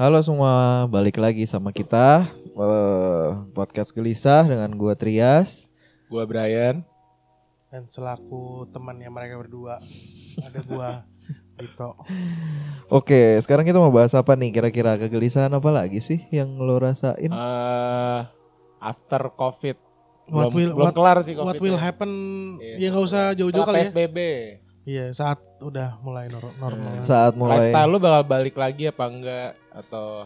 Halo semua, balik lagi sama kita eh, podcast gelisah dengan gua Trias. Gua Brian. dan selaku temannya mereka berdua ada gua Dito. Oke, sekarang kita mau bahas apa nih? Kira-kira kegelisahan apa lagi sih yang lo rasain? Eh after COVID. What belum, will- belum what- kelar sih COVID. What will happen? Iya, ya nggak usah jauh-jauh kali ya. PSBB. Iya saat udah mulai nor- normal. Saat mulai Lifestyle lu bakal balik lagi apa enggak atau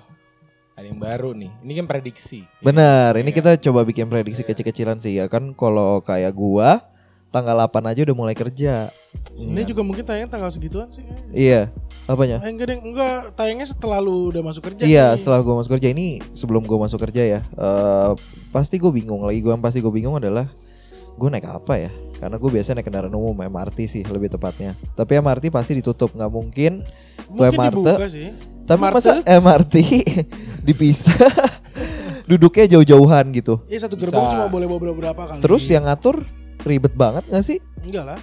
ada yang baru nih? Ini kan prediksi. Benar, ini Iya. kita coba bikin prediksi kecil-kecilan sih ya kan kalau kayak gua tanggal 8 aja udah mulai kerja. Ini juga mungkin tayang tanggal segituan sih. Iya, apanya? Eh, enggak deh, enggak tayangnya setelah lu udah masuk kerja. Iya, nih. setelah gua masuk kerja ini sebelum gua masuk kerja ya, eh, pasti gue bingung lagi. Gue yang pasti gue bingung adalah gue naik apa ya? Karena gue biasanya naik kendaraan umum MRT sih lebih tepatnya. Tapi MRT pasti ditutup, nggak mungkin. mungkin dibuka sih. Tapi MRT? masa MRT dipisah, duduknya jauh-jauhan gitu. Iya satu gerbong Bisa. cuma boleh bawa beberapa kali. Terus yang ngatur ribet banget gak sih? enggak lah.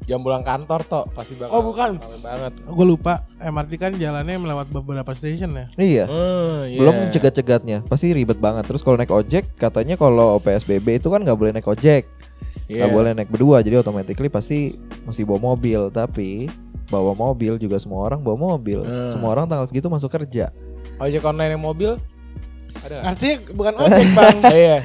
Jam pulang kantor toh pasti bakal Oh, bukan. banget. Gue lupa MRT kan jalannya melewat beberapa station ya. Iya. Hmm, iya. Belum cegat-cegatnya, pasti ribet banget. Terus kalau naik ojek, katanya kalau PSBB itu kan nggak boleh naik ojek. Iya. nggak boleh naik berdua jadi automatically pasti mesti bawa mobil tapi bawa mobil juga semua orang bawa mobil Hmm. semua orang tanggal segitu masuk kerja Ojek online yang mobil? Ada? Artinya bukan ojek bang, Iya.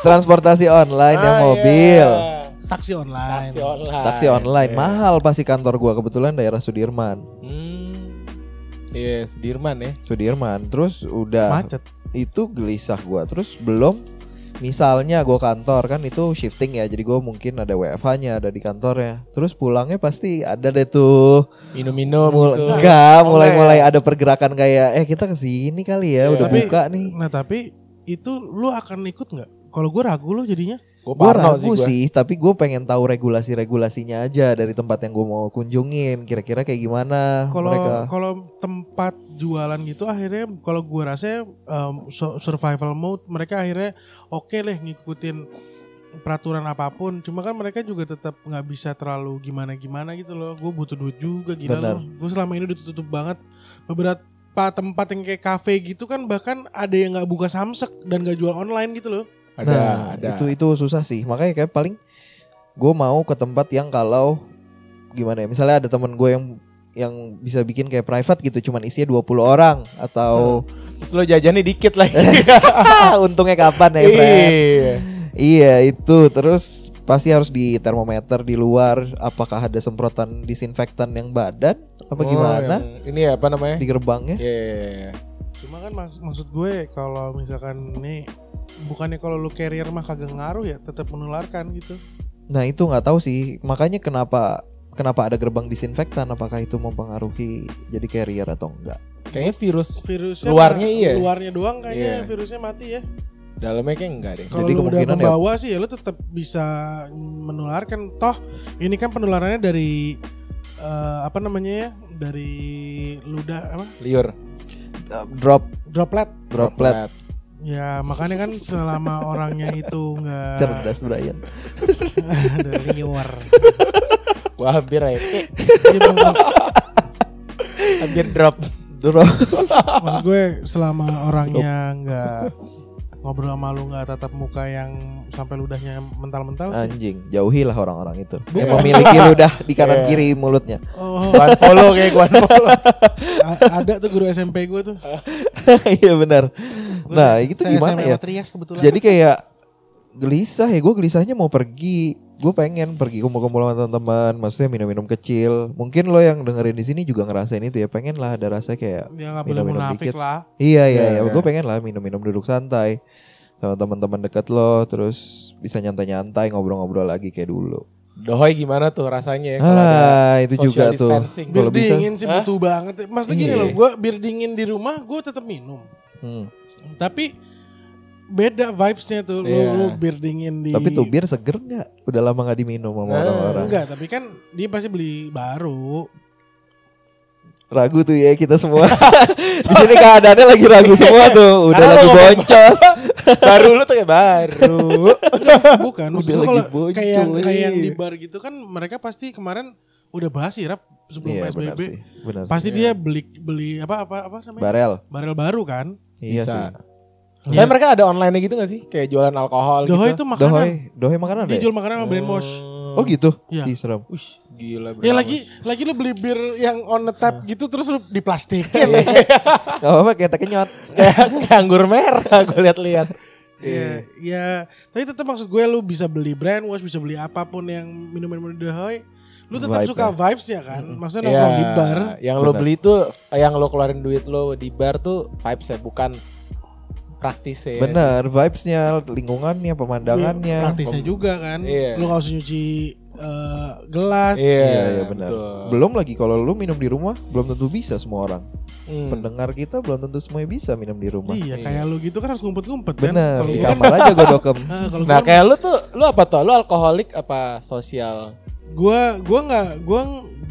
transportasi online yang Ah, mobil iya. taksi online. Taksi online. taksi online Iya. mahal pasti kantor gua kebetulan daerah Sudirman Hmm. Iya, Sudirman ya. Sudirman terus udah Macet. itu gelisah gua terus belum misalnya gua kantor kan itu shifting ya jadi gua mungkin ada WFH-nya ada di kantornya terus pulangnya pasti ada deh tuh Minum-minum Mul- gitu. enggak, mulai-mulai ada pergerakan kayak eh kita ke sini kali ya, Iya. udah Tapi- buka nih. Nah tapi itu lu akan ikut nggak? Kalau gue ragu lu jadinya. Gue Gue parno ragu sih gua. sih, tapi gue pengen tahu regulasi-regulasinya aja dari tempat yang gue mau kunjungin. Kira-kira kayak gimana Kalau mereka? kalau tempat jualan gitu akhirnya kalau gue rasa um, su- survival mode mereka akhirnya oke deh ngikutin peraturan apa pun. Cuma kan mereka juga tetap nggak bisa terlalu gimana gimana gitu loh. Gue butuh duit juga gila Benar. loh. Gue selama ini udah tutup banget. Beberapa tempat yang kayak cafe gitu kan bahkan ada yang nggak buka samsek dan nggak jual online gitu loh. Ada, nah, ada. itu itu susah sih. Makanya kayak paling gue mau ke tempat yang kalau gimana ya, misalnya ada temen gue yang yang bisa bikin kayak private gitu, cuman isinya 20 orang atau Terus lo jajannya dikit lagi. untungnya kapan ya, Fred? Iya. Iya itu terus pasti harus di termometer di luar apakah ada semprotan disinfektan yang badan apa Oh, gimana yang- Ini apa namanya? di gerbangnya Iya. Cuma kan maks- maksud gue kalau misalkan nih bukannya kalau lu carrier mah kagak ngaruh ya tetap menularkan gitu. nah itu nggak tahu sih makanya kenapa kenapa ada gerbang disinfektan apakah itu mempengaruhi jadi carrier atau enggak Kayaknya virus Virusnya Luarnya iya. Luarnya doang kayaknya Iya. virusnya mati ya. dalamnya kayak enggak deh. Kalau Jadi lu udah kemungkinan ya- membawa sih ya lu tetap bisa menularkan. Toh ini kan penularannya dari eh, apa namanya ya? Dari ludah apa? Liur. Uh, drop Droplet. droplet Ya makanya kan selama orangnya itu nggak cerdas Brian ada liur. Wah, hampir hampir drop. drop Maksud gue selama orangnya nggak ngobrol sama lu nggak tatap muka yang sampai ludahnya mental-mental sih. anjing jauhilah orang-orang itu Bukan. yang memiliki ludah di kanan Iya. kiri mulutnya Oh, Gua follow kayak gua follow. a- ada tuh guru SMP gue tuh. iya benar Gua nah itu gimana SMA ya Trias kebetulan. jadi kayak gelisah ya gue gelisahnya mau pergi gue pengen pergi kumpul-kumpul sama teman-teman maksudnya minum-minum kecil mungkin lo yang dengerin di sini juga ngerasain itu ya pengen lah ada rasa kayak boleh minum-minum munafik dikit. lah. iya iya Iya, iya iya. gue pengen lah minum-minum duduk santai sama teman-teman deket lo terus bisa nyantai-nyantai ngobrol-ngobrol lagi kayak dulu Dohoy gimana tuh rasanya ya kalau ada ah itu juga tuh? Bir dingin sih butuh banget. Maksudnya gini Iya. loh, gue bir dingin di rumah gue tetap minum. Hmm. Tapi beda vibesnya tuh lu, Iya. lu bir dingin di. tapi tuh bir seger nggak udah lama nggak diminum sama Nah. orang-orang enggak, tapi kan dia pasti beli baru. ragu tuh ya kita semua di sini keadaannya lagi ragu semua tuh udah Karena lagi boncos baru lu tuh ya baru. Bukan. Maksud Udah lagi kalau bocoy. kayak kayak yang di bar gitu kan mereka pasti kemarin udah basi rap sebelum Iya, benar PSBB. sih. Benar sih. Pasti Iya. dia beli beli apa apa apa namanya? barel. Barel baru kan? Iya Bisa. sih. Tapi mereka ada online gitu gak sih? Kayak jualan alkohol Dohoi gitu. itu makanan. Dohoi, dohoi makanan ada. Dia ya? jual makanan sama brainwash. Oh gitu. Iya. Ih, serem. Wih, gila Ya lagi lagi lu beli bir yang on the tap gitu terus lu diplastikin. Gak apa-apa kayak kenyot. kayak anggur merah gue lihat-lihat. Iya, ya. Tapi tetap maksud gue lu bisa beli brand wash, bisa beli apa pun yang minum-minum Dohoi. Lu tetap Vibe suka ya. vibes-nya kan? Maksudnya Iya, nongkrong di bar. Yang lo Benar. beli tuh, yang lo keluarin duit lo di bar tuh vibes ya, bukan praktis ya. Bener, vibes-nya, lingkungannya, pemandangannya. Praktisnya juga kan. Iya. Lu gak usah nyuci eh, gelas. Iya, Iya, iya benar. betul. Belum lagi kalau lu minum di rumah, belum tentu bisa semua orang. Hmm. Pendengar kita belum tentu semuanya bisa minum di rumah. Iya, Iya. kayak lu gitu kan harus ngumpet-ngumpet kan. Bener, di kan kamar aja gue dokem. eh, Nah gua kayak lu tuh, lu apa tuh? Lu alkoholik apa sosial? Gua gua nggak gua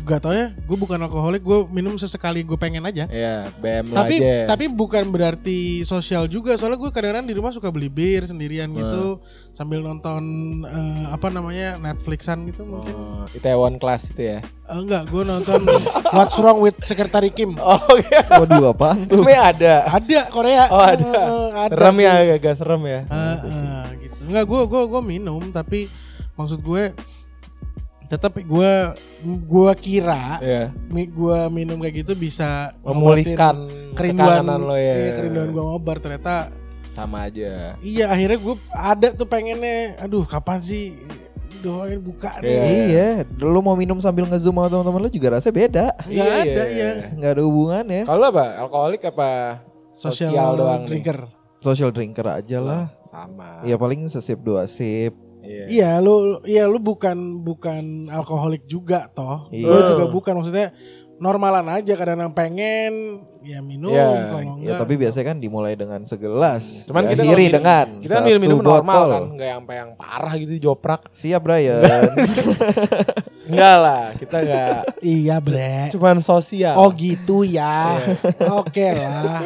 nggak tau ya. Gue bukan alkoholik. Gue minum sesekali gue pengen aja. Iya, BM tapi aja. tapi bukan berarti sosial juga soalnya gue kadang-kadang di rumah suka beli bir sendirian gitu sambil nonton eh, apa namanya Netflixan gitu mungkin Oh, Itaewon Class itu ya. Eh, enggak gue nonton What's Wrong with Secretary Kim Oh iya. Waduh apaan tuh? Tapi ada. ada Korea Oh ada. Eh, ada Serem ya, agak serem ya. Eh, eh, gitu enggak gue gue gue minum tapi maksud gue tetap gue gue kira Iya. mi gue minum kayak gitu bisa Memulihkan kerinduan lo ya. iya, kerinduan gue ngobar ternyata Sama aja. Iya akhirnya gue ada tuh pengennya Aduh kapan sih Doain buka Iya. nih Iya, lu mau minum sambil nge-zoom sama teman-teman lu juga rasanya beda. Nggak ada iya Nggak ada hubungannya. Kalau lu apa? Alkoholik apa? Social, Sosial doang nih. drinker Social drinker aja lah. Sama. Ya paling sesip dua sip. Iya. Iya lu Iya lu bukan Bukan alkoholik juga toh Iya. Gue juga bukan Maksudnya Normalan aja kadang-kadang pengen Ya minum Iya, Kalau Ya enggak tapi biasanya kan dimulai dengan segelas. Cuman kita Diakhiri kalau dengan Kita satu minum-minum normal botol. kan, enggak yang sampai yang parah gitu joprak. Siap Brian. Enggak lah, kita enggak Iya bre cuman sosial. Oh gitu ya Iya. Oke lah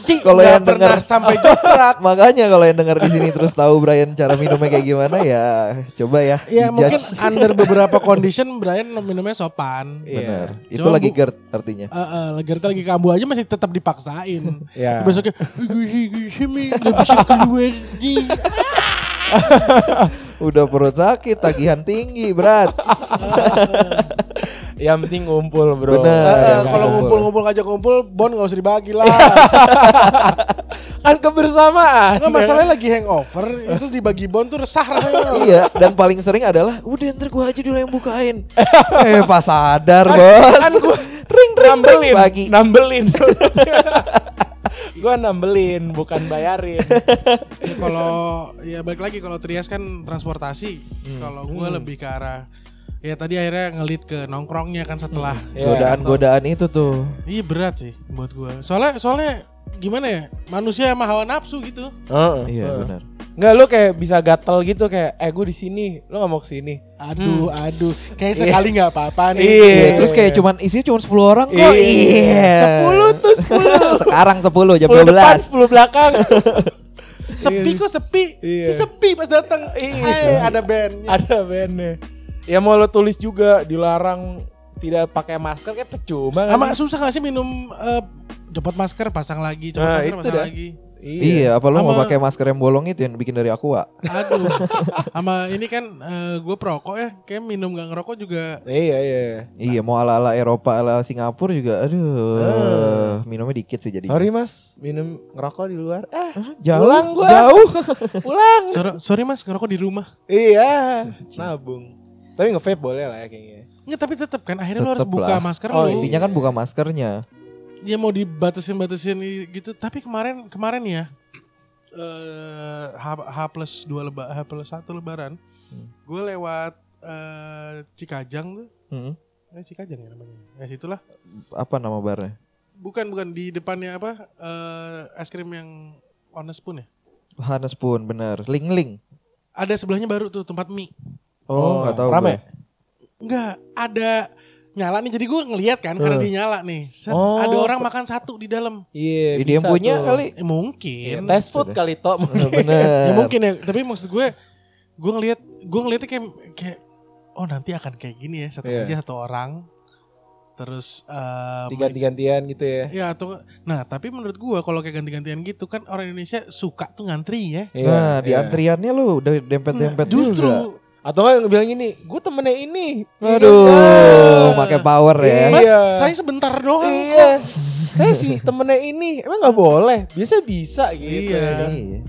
Si Kalau yang pernah denger- sampai joprak Makanya kalau yang dengar di sini terus tahu Brian cara minumnya kayak gimana ya coba ya. Ya mungkin under beberapa condition Brian minumnya sopan Iya. Benar. Itu Cuma lagi GERD artinya. Eh, eh, Gerta lagi kambuh aja masih tetap dipaksain. Iya. Besoknya gue sini bisa keluar nih. Udah perut sakit, tagihan tinggi, berat. Yang penting ngumpul, Bro. Bener. Yang kalau ngumpul. ngumpul-ngumpul ngajak ngumpul, bon nggak usah dibagi lah. Kan kebersamaan. Nggak masalahnya lagi hangover, itu dibagi bon tuh resah rasanya. iya, dan paling sering adalah udah ntar gua aja dulu yang bukain. eh, pas sadar, Bos. Kan gua ring nambelin, bagi. nambelin. gua nambelin, bukan bayarin. Ya, kalau ya balik lagi kalau Trias kan transportasi. Kalau gue Hmm. lebih ke arah ya tadi akhirnya ngelit ke nongkrongnya kan setelah Iya. Godaan-godaan itu tuh. Iya berat sih buat gue. Soalnya soalnya gimana ya manusia sama hawa nafsu gitu. Heeh. Iya, heeh. benar. Nggak lu kayak bisa gatel gitu kayak eh gue di sini, lu nggak mau ke sini. Aduh, aduh. Kayak sekali nggak apa-apa nih. Iya. Iya, terus kayak cuman isinya cuma 10 orang kok. Iya. Sepuluh tuh sepuluh. Sekarang 10 jam Sepuluh depan, 12. sepuluh belakang. Sepi kok sepi. Iya. Si sepi pas datang. Iya. Eh, ada band. Ada bandnya. Ya mau lo tulis juga dilarang tidak pakai masker kayak percuma kan? Sama susah gak sih minum eh, copot masker pasang lagi, copot Nah, masker itu pasang dah. lagi. Iya, apa lu mau pakai masker yang bolong itu yang bikin dari aqua? Aduh. Sama ini kan gue perokok ya, kayak minum gak ngerokok juga Iya iya. Iya, mau ala-ala Eropa, ala Singapura juga. Aduh, minumnya dikit sih jadi. Sorry mas, minum ngerokok di luar. Eh, jauh, pulang gua. jauh. pulang. sorry, sorry mas ngerokok di rumah. iya, nabung. Tapi nge-vape boleh lah ya kayaknya. Nggak, tapi tetap kan akhirnya lo harus Tetep buka lah. masker Oh, lo. Intinya kan buka maskernya. Dia mau dibatasin-batasin gitu. Tapi kemarin kemarin ya eh H, H plus 2 leba, H plus 1 lebaran. Hmm. Gue lewat eh Cikajang tuh. Hmm. Eh Cikajang ya namanya. Ya situlah. Apa nama barnya? Bukan bukan di depannya apa? eh es krim yang honest spoon ya. Hanes pun bener. Ling Ling. Ada sebelahnya baru tuh tempat mie. Oh, nggak tahu. Rame. gue. Enggak, ada nyala nih. Jadi gue ngelihat kan karena Hmm. dia nyala nih. Set, Oh. Ada orang makan satu di dalam. Iya, yang bisa punya tuh. kali. Eh, mungkin. Iya, Test food kali toh mungkin. Bener. ya mungkin ya. Tapi maksud gue, gue ngelihat, gue ngelihatnya kayak kayak oh nanti akan kayak gini ya satu Iya. aja satu orang terus eh, Diganti-gantian gitu ya. ya atau nah tapi menurut gua kalau kayak ganti-gantian gitu kan orang Indonesia suka tuh ngantri ya Iya, nah, di iya. antriannya lu udah dempet-dempet Nah, justru juga. Atau kan bilang gini, gue temennya ini. Aduh, Iya. pakai power ya. Mas, Iya. saya sebentar doang Iya. Saya sih temennya ini. Emang nggak boleh? Biasa bisa gitu. Iya. ya kan? Iya.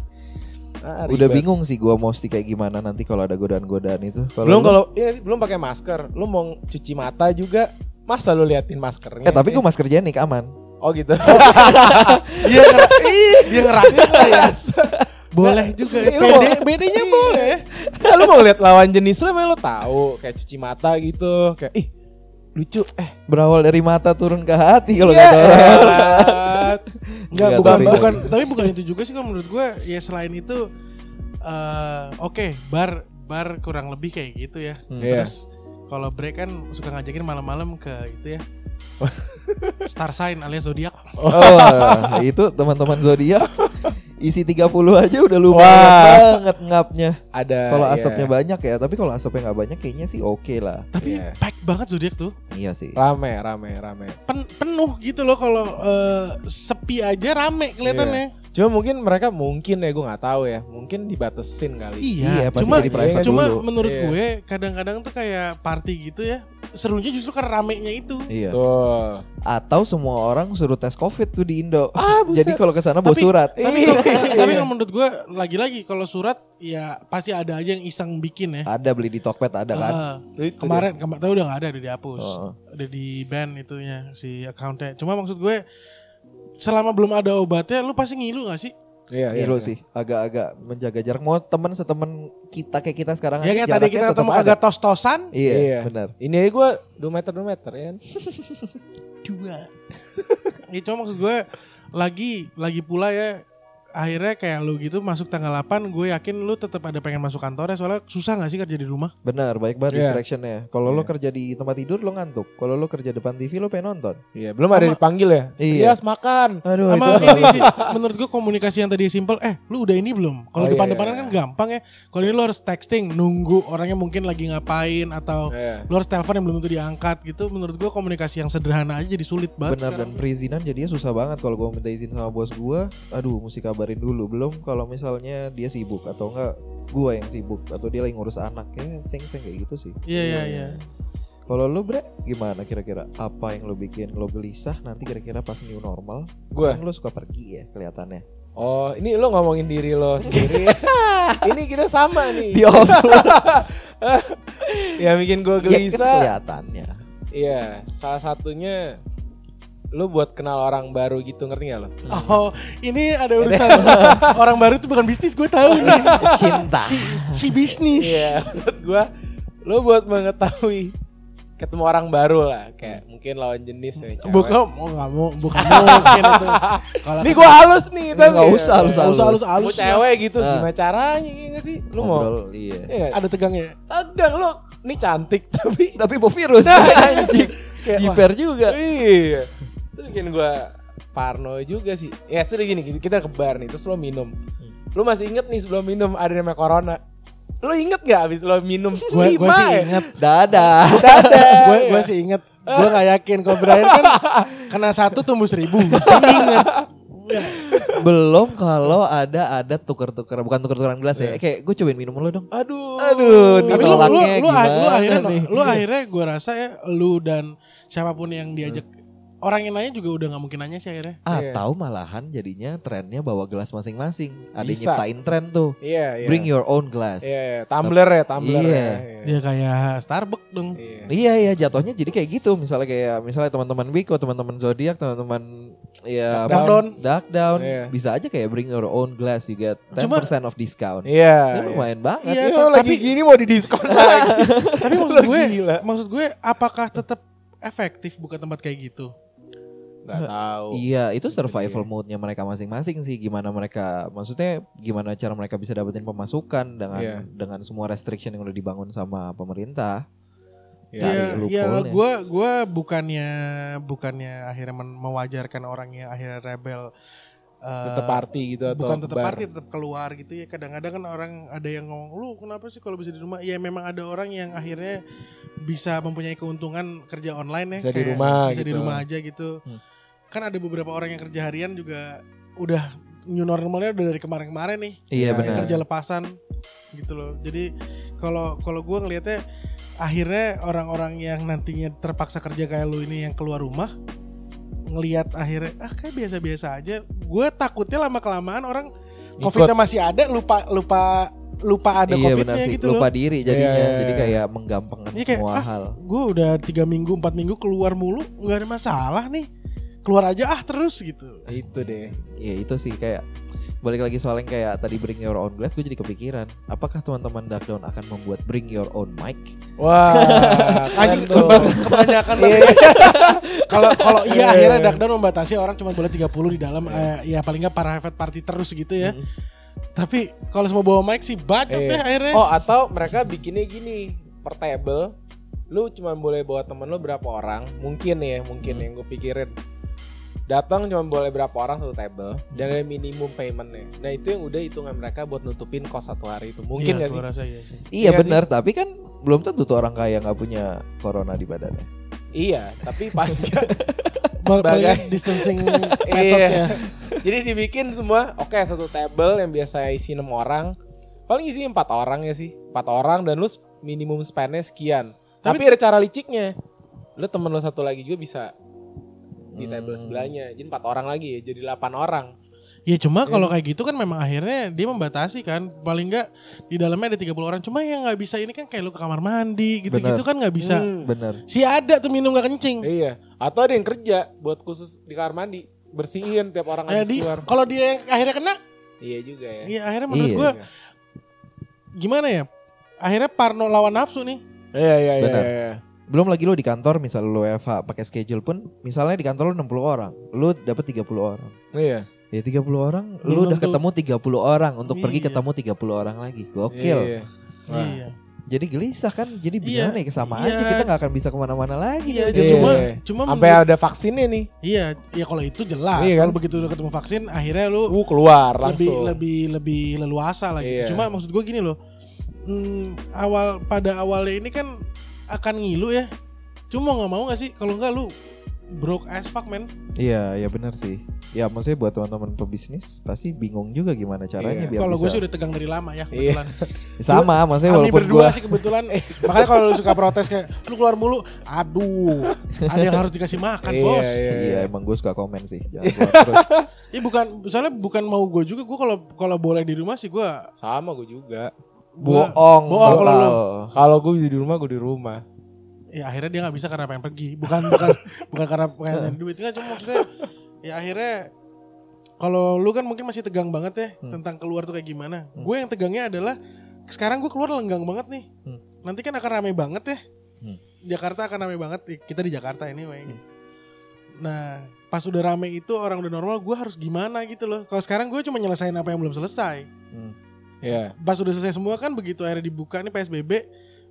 Ah, Udah ribet. bingung sih gua mesti kayak gimana nanti kalau ada godaan-godaan itu. Belum lu- kalau iya sih, belum pakai masker. Lu mau cuci mata juga masa lu liatin maskernya? Eh tapi gua masker jenik aman. Oh gitu. dia ngera- dia ngerasa ya boleh juga Iya, mau- BD-nya boleh Nah, lu mau lihat lawan jenis lu emang lu tahu kayak cuci mata gitu. Kayak ih lucu eh Berawal dari mata turun ke hati kalau iya, kata orang. Enggak, bukan tapi- bukan tapi bukan itu juga sih kalau menurut gue ya selain itu eh oke bar bar kurang lebih kayak gitu ya. Hmm. Iya. Terus kalau break kan suka ngajakin malam-malam ke itu ya. Star sign alias zodiak. Oh, itu teman-teman zodiak isi 30 aja udah lumayan Wah. banget ngapnya. Ada Kalau iya. asapnya banyak ya, tapi kalau asapnya nggak banyak kayaknya sih oke lah. Tapi Iya. pack banget zodiak tuh. Iya sih. rame rame rame. Pen- penuh gitu loh kalau eh, sepi aja rame kelihatannya. Cuma mungkin mereka mungkin ya gue nggak tahu ya. Mungkin dibatesin kali. Iya, Iya, pasti cuma cuma dulu. menurut Iya. gue kadang-kadang tuh kayak party gitu ya. Serunya justru karena ramenya itu. Iya. Tuh. Atau semua orang suruh tes covid tuh di Indo. Ah, buset. Jadi kalau ke sana bawa surat. Tapi Iya. tapi kalau menurut gue lagi-lagi kalau surat ya pasti ada aja yang iseng bikin ya. Ada beli di Tokped ada kan. Itu kemarin kemarin tahu udah nggak ada udah dihapus. Oh. Udah di ban itunya si accountnya. Cuma maksud gue selama belum ada obatnya lu pasti ngilu gak sih? Iya, iya. Ngilu sih, agak-agak menjaga jarak. Mau teman setemen kita kayak kita sekarang Ya aja kayak tadi kita ketemu agak tos-tosan. Iya, Iya. benar. Ini aja gue 2 meter 2 meter ya. kan? Dua. ya cuma maksud gue lagi lagi pula ya akhirnya kayak lu gitu masuk tanggal 8 gue yakin lu tetap ada pengen masuk kantornya soalnya susah gak sih kerja di rumah? Benar, baik banget Iya. distractionnya. Kalau lo Iya. kerja di tempat tidur lo ngantuk. Kalau lo kerja depan TV lo pengen nonton. Iya, belum ada Sama- dipanggil ya. Iya. Yes, makan. Aduh, Sama itu. ini sih menurut gue komunikasi yang tadi simple eh lu udah ini belum? Oh, Kalau iya, depan-depanan iya, kan iya. gampang ya. Kalau ini lu harus texting nunggu orangnya mungkin lagi ngapain atau Iya. lu harus telepon yang belum tentu diangkat gitu. Menurut gue komunikasi yang sederhana aja jadi sulit banget Benar dan perizinan jadinya susah banget kalau gua minta izin sama bos gua. Aduh, mesti kabarin dulu. Belum kalau misalnya dia sibuk atau enggak gua yang sibuk atau dia lagi ngurus anak ya things yang kayak gitu sih. Iya iya iya. Kalau lu bre gimana kira-kira apa yang lo bikin lo gelisah nanti kira-kira pas new normal? Gue. Kan lo suka pergi ya kelihatannya. Oh, ini lo ngomongin diri lo sendiri. ini kita sama nih. Di off ya bikin gue ya, kan gelisah. kelihatannya. Iya, salah satunya lo buat kenal orang baru gitu ngerti gak lo? Oh, ini ada urusan orang baru tuh bukan bisnis, gue tahu nih. Cinta. Si, si bisnis. Iya, maksud gue lo buat mengetahui ketemu orang baru lah, kayak mungkin lawan jenis ya. cewek. Bukan, mau nggak mau, bukan mungkin itu. Kalau Nih gue halus nih, Nggak tapi usah halus, Nggak usah halus. halus halus. cewek gitu, Nah. gimana caranya iya gak sih? Lu mau? Ngobrol, iya. Iya, Ada tegangnya. tegang lo. Ini cantik tapi Tapi bawa virus Nah, anjing. Kayak, wah, Jiper juga. Iya. Itu bikin gue parno juga sih. Ya sudah gini, kita ke bar nih, terus lo minum. Lo masih inget nih sebelum minum ada namanya corona. Lo inget gak abis lo minum Gue gue lima sih ya? inget. Dadah. Dadah. Gue gue sih inget. Gue nggak yakin kalau Brian kan kena satu tumbuh seribu. Saya inget. Belum kalau ada ada tuker-tuker bukan tuker-tukeran gelas ya. Kayak gue cobain minum lo dong. Aduh. Aduh, Tapi lu lu lu, lu akhirnya nih? lu akhirnya gue rasa ya lu dan siapa pun yang diajak orang yang nanya juga udah nggak mungkin nanya sih akhirnya. Atau malahan jadinya trennya bawa gelas masing-masing. Ada yang Bisa. nyiptain tren tuh. Iya, iya. Bring your own glass. Iya, iya. Tumbler ya, tumbler Iya. ya. Dia kayak Starbucks dong. Iya. Iya iya jatuhnya jadi kayak gitu misalnya kayak misalnya teman-teman Wiko, teman-teman zodiak, teman-teman ya Dark Down. dark down Iya. bisa aja kayak bring your own glass you get 10% Cuma- of discount. Iya. Itu lumayan banget. Iya, Iya, tapi- lagi gini mau didiskon lagi. Tapi maksud gue, gila. maksud gue apakah tetap efektif buka tempat kayak gitu? Gak tahu. Iya, itu survival Iya. mode-nya mereka masing-masing sih. Gimana mereka, maksudnya gimana cara mereka bisa dapetin pemasukan dengan Iya. dengan semua restriction yang udah dibangun sama pemerintah. Iya. Iya, iya, loophole-nya. gue gue bukannya bukannya akhirnya men- mewajarkan orang yang akhirnya rebel eh, Tetap party gitu atau bukan tetap party tetap keluar gitu ya kadang-kadang kan orang ada yang ngomong lu kenapa sih kalau bisa di rumah ya memang ada orang yang akhirnya bisa mempunyai keuntungan kerja online ya Bisa di kayak rumah bisa di gitu. rumah aja gitu Hmm. Kan ada beberapa orang yang kerja harian juga udah new normalnya udah dari kemarin-kemarin nih Iya Ya, benar. kerja lepasan gitu loh jadi kalau kalau gue ngelihatnya akhirnya orang-orang yang nantinya terpaksa kerja kayak lu ini yang keluar rumah ngelihat akhirnya ah kayak biasa-biasa aja gue takutnya lama kelamaan orang covidnya masih ada lupa lupa lupa ada iya benar covidnya sih. gitu Lupa loh diri jadinya. Iya, Jadi kayak menggampangkan Iya, kayak, semua ah, hal. gue udah tiga minggu empat minggu keluar mulu nggak ada masalah nih keluar aja ah terus gitu Itu deh. Iya itu sih kayak balik lagi soal yang kayak tadi bring your own glass gue jadi kepikiran apakah teman-teman Darkdown akan membuat bring your own mic Wah, Anjing kebanyakan Iya. Kalau kalau iya akhirnya. Darkdown membatasi orang cuma boleh 30 di dalam eh, ya paling nggak private party terus gitu ya. Mm. Tapi kalau semua bawa mic sih bacot Iya. deh akhirnya. Oh atau mereka bikinnya gini per table lu cuma boleh bawa temen lu berapa orang mungkin ya mungkin Hmm. yang gue pikirin datang cuma boleh berapa orang satu table dan ada minimum paymentnya. Nah itu yang udah hitungan mereka buat nutupin kos satu hari itu. Mungkin Iya, gak sih? rasa iya sih. Iya Iya benar tapi kan belum tentu tuh orang kaya nggak punya corona di badannya. iya tapi paling Sebagai- distancing Iya. jadi dibikin semua oke satu table yang biasa isi enam orang. Paling isi empat orang ya sih. Empat orang dan lu minimum spendnya sekian. Tapi, Tapi- ada cara liciknya. Lu temen lu satu lagi juga bisa di table Hmm. sebelahnya jadi empat orang lagi ya jadi delapan orang Ya cuma kalau Iya. kayak gitu kan memang akhirnya dia membatasi kan paling nggak di dalamnya ada 30 orang cuma yang nggak bisa ini kan kayak lu ke kamar mandi gitu-gitu kan nggak bisa. Hmm, Bener. Si ada tuh minum nggak kencing. iya atau ada yang kerja buat khusus di kamar mandi bersihin tiap orang Ya, habis di- keluar kalau dia yang akhirnya kena, iya juga ya iya akhirnya menurut Iya. gua gimana ya? Akhirnya Parno lawan nafsu nih. iya iya iya, Benar. iya. Belum lagi lo di kantor misal lo WFH pakai schedule pun misalnya di kantor lo 60 orang, lo dapet 30 orang. iya Ya 30 orang, Belum lo udah tentu- ketemu 30 orang untuk pergi Iya. ketemu 30 orang lagi. Gokil. Iya. Wah. Iya. Jadi gelisah kan, jadi Iya. gimana ya sama Iya. aja kita nggak akan bisa ke mana-mana lagi. Iya, Jadi Iya. cuma cuma sampai ada vaksinnya nih iya, ya kalau itu jelas. Iya kan? Kalau begitu udah ketemu vaksin, akhirnya lu uh keluar lebih langsung lebih lebih leluasa lah gitu. Iya. Cuma maksud gue gini loh. hmm, awal pada awalnya ini kan akan ngilu ya. Cuma nggak mau gak sih kalau nggak lu broke as fuck man. Iya, ya benar sih. Ya maksudnya buat teman-teman pebisnis pasti bingung juga gimana caranya Iya. biar Kalau gue sih udah tegang dari lama ya Iya. kebetulan. sama, maksudnya Kami walaupun berdua gua sih kebetulan. Makanya kalau lu suka protes kayak lu keluar mulu, aduh, ada yang harus dikasih makan Iya, bos. iya. Iya, emang gue suka komen sih. Jangan keluar terus. Ya bukan, misalnya bukan mau gue juga. Gue kalau kalau boleh di rumah sih gue sama gue juga Gua- Bohong, bohong kalau total. kalau gue bisa di rumah gue di rumah ya akhirnya dia nggak bisa karena pengen pergi bukan bukan bukan karena pengen duit nggak cuma maksudnya ya akhirnya kalau lu kan mungkin masih tegang banget ya Hmm. tentang keluar tuh kayak gimana Hmm. gue yang tegangnya adalah sekarang gue keluar lenggang banget nih Hmm. nanti kan akan ramai banget ya Hmm. Jakarta akan ramai banget kita di Jakarta ini anyway nah pas udah rame itu orang udah normal gue harus gimana gitu loh kalau sekarang gue cuma nyelesain apa yang belum selesai Hmm. Ya pas udah selesai semua kan begitu akhirnya dibuka nih PSBB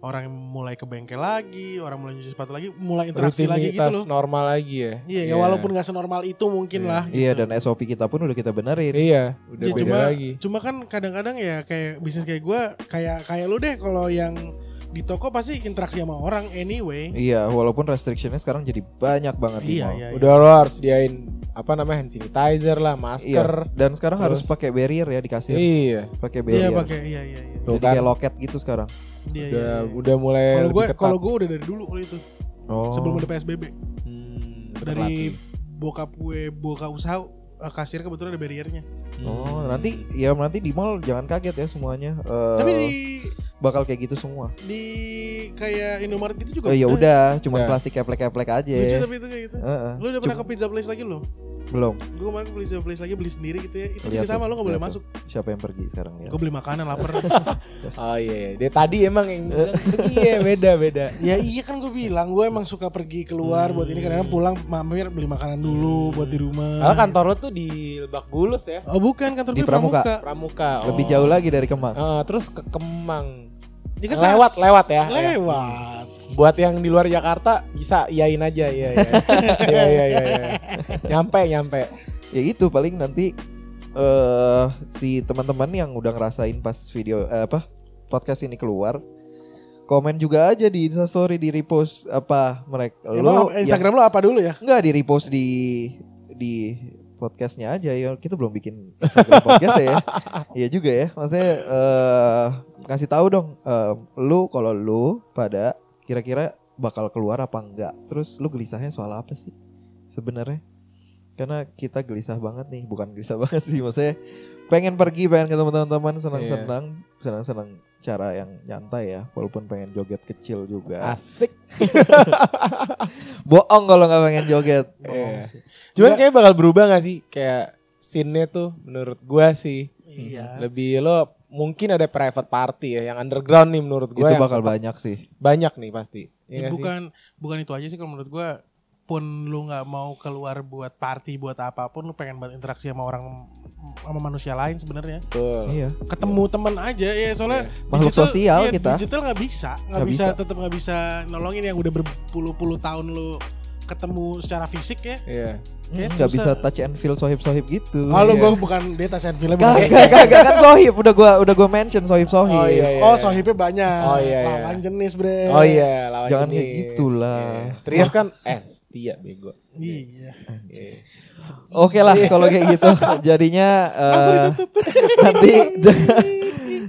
orang mulai ke bengkel lagi orang mulai nyuci sepatu lagi mulai interaksi lagi gitu loh normal lagi ya iya ya walaupun nggak senormal itu mungkin Iya. lah Iya, gitu. dan SOP kita pun udah kita benerin. iya udah Ya, beda cuma lagi cuma kan kadang-kadang ya kayak bisnis kayak gue kayak kayak lu deh kalau yang di toko pasti interaksi sama orang anyway Iya, walaupun restrictionnya sekarang jadi banyak banget di iya mall. iya udah lo harus sediain apa namanya hand sanitizer lah Iya, masker dan sekarang harus Terus- pakai barrier ya di kasir. iya Pakai iya barrier. pakai iya iya iya Tuh Jadi kan. kayak loket gitu sekarang. Iya, iya, udah iya. udah mulai kalau lebih gue ketat. kalau gue udah dari dulu kalau itu Oh. sebelum ada PSBB Hmm, dari bokap gue buka usaha eh, kasir kebetulan ada barriernya Oh, Hmm. nanti ya nanti di mall jangan kaget ya semuanya. Eh, tapi di bakal kayak gitu semua. di kayak Indomaret gitu juga Oh ya udah, cuma Udah. plastik keplek-keplek aja. lucu tapi itu kayak gitu Heeh. lu udah pernah Cuma- ke pizza place lagi lo Belum. gue kemarin ke pizza place lagi beli sendiri gitu ya. Itu Lihat juga sama lo gak boleh lihat masuk. Siapa yang pergi sekarang ya? gue beli makanan lapar. Oh iya iya. dia tadi emang yang pergi ya beda beda. Ya iya kan gue bilang gue emang suka pergi keluar buat ini. Kadang pulang mampir beli makanan dulu buat di rumah. Kalau kantor lo tuh di Lebak Bulus ya? Oh bukan kantor Di Pramuka. Pramuka. Lebih oh. jauh lagi dari Kemang. Eh, terus ke Kemang. Ya kan lewat lewat ya. Lewat buat yang di luar Jakarta bisa iyain aja ya ya ya ya ya, ya. nyampe nyampe. Ya gitu paling nanti eh si teman-teman yang udah ngerasain pas video eh, apa podcast ini keluar komen juga aja di Instastory di repost apa mereka Ya, lo, Instagram lo apa dulu ya? Enggak di repost di di podcastnya aja. Ya kita belum bikin Instagram podcast ya. Iya juga ya. Maksudnya eh kasih tahu dong eh, lu kalau lu pada kira-kira bakal keluar apa enggak terus lu gelisahnya soal apa sih sebenarnya karena kita gelisah banget nih bukan gelisah banget sih maksudnya pengen pergi pengen ketemu teman-teman senang-senang senang-senang cara yang nyantai ya walaupun pengen joget kecil juga Asik. bohong kalau nggak pengen joget Iya. Cuman kayak bakal berubah gak sih? Kayak scene-nya tuh menurut gua sih Iya. lebih lo mungkin ada private party ya yang underground nih menurut gua itu yang bakal banyak sih banyak nih pasti. Iya Ya, nggak sih? bukan bukan itu aja sih kalau menurut gua pun lu nggak mau keluar buat party buat apa pun lu pengen buat interaksi sama orang sama manusia lain sebenarnya Betul. iya ketemu teman aja ya soalnya Makhluk sosial iya, kita. digital nggak bisa Nggak bisa, bisa. tetap nggak bisa nolongin yang udah berpuluh-puluh tahun lu ketemu secara fisik ya Iya. Kayak nggak bisa touch and feel sohib sohib gitu oh lu Iya. gua bukan dia tasan film Gak, gak, gak, gak, kan sohib udah gua udah gua mention sohib sohib Oh, iya, iya. oh sohibnya banyak Oh, iya, iya. lawan jenis bre Oh iya, lawan Jangan jenis. kayak gitulah. Iya. Trias kan eh setia bego. iya Iya. oke lah kalau kayak gitu jadinya langsung ditutup nanti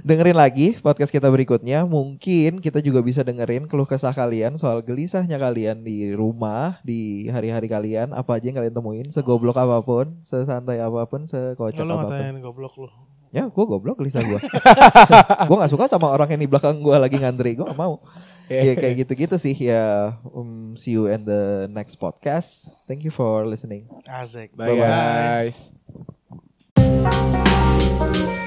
dengerin lagi podcast kita berikutnya. Mungkin kita juga bisa dengerin keluh kesah kalian soal gelisahnya kalian di rumah di hari-hari kalian. Apa aja yang kalian temuin segoblok apa pun sesantai apa pun sekocak lu apa pun. ngatain goblok lu. Ya gue goblok gelisah gue Gue gak suka sama orang yang di belakang gue lagi ngantri Gue gak mau. Ya kayak gitu-gitu sih. Ya um, See you in the next podcast. Thank you for listening. Asik. Bye Bye-bye. guys.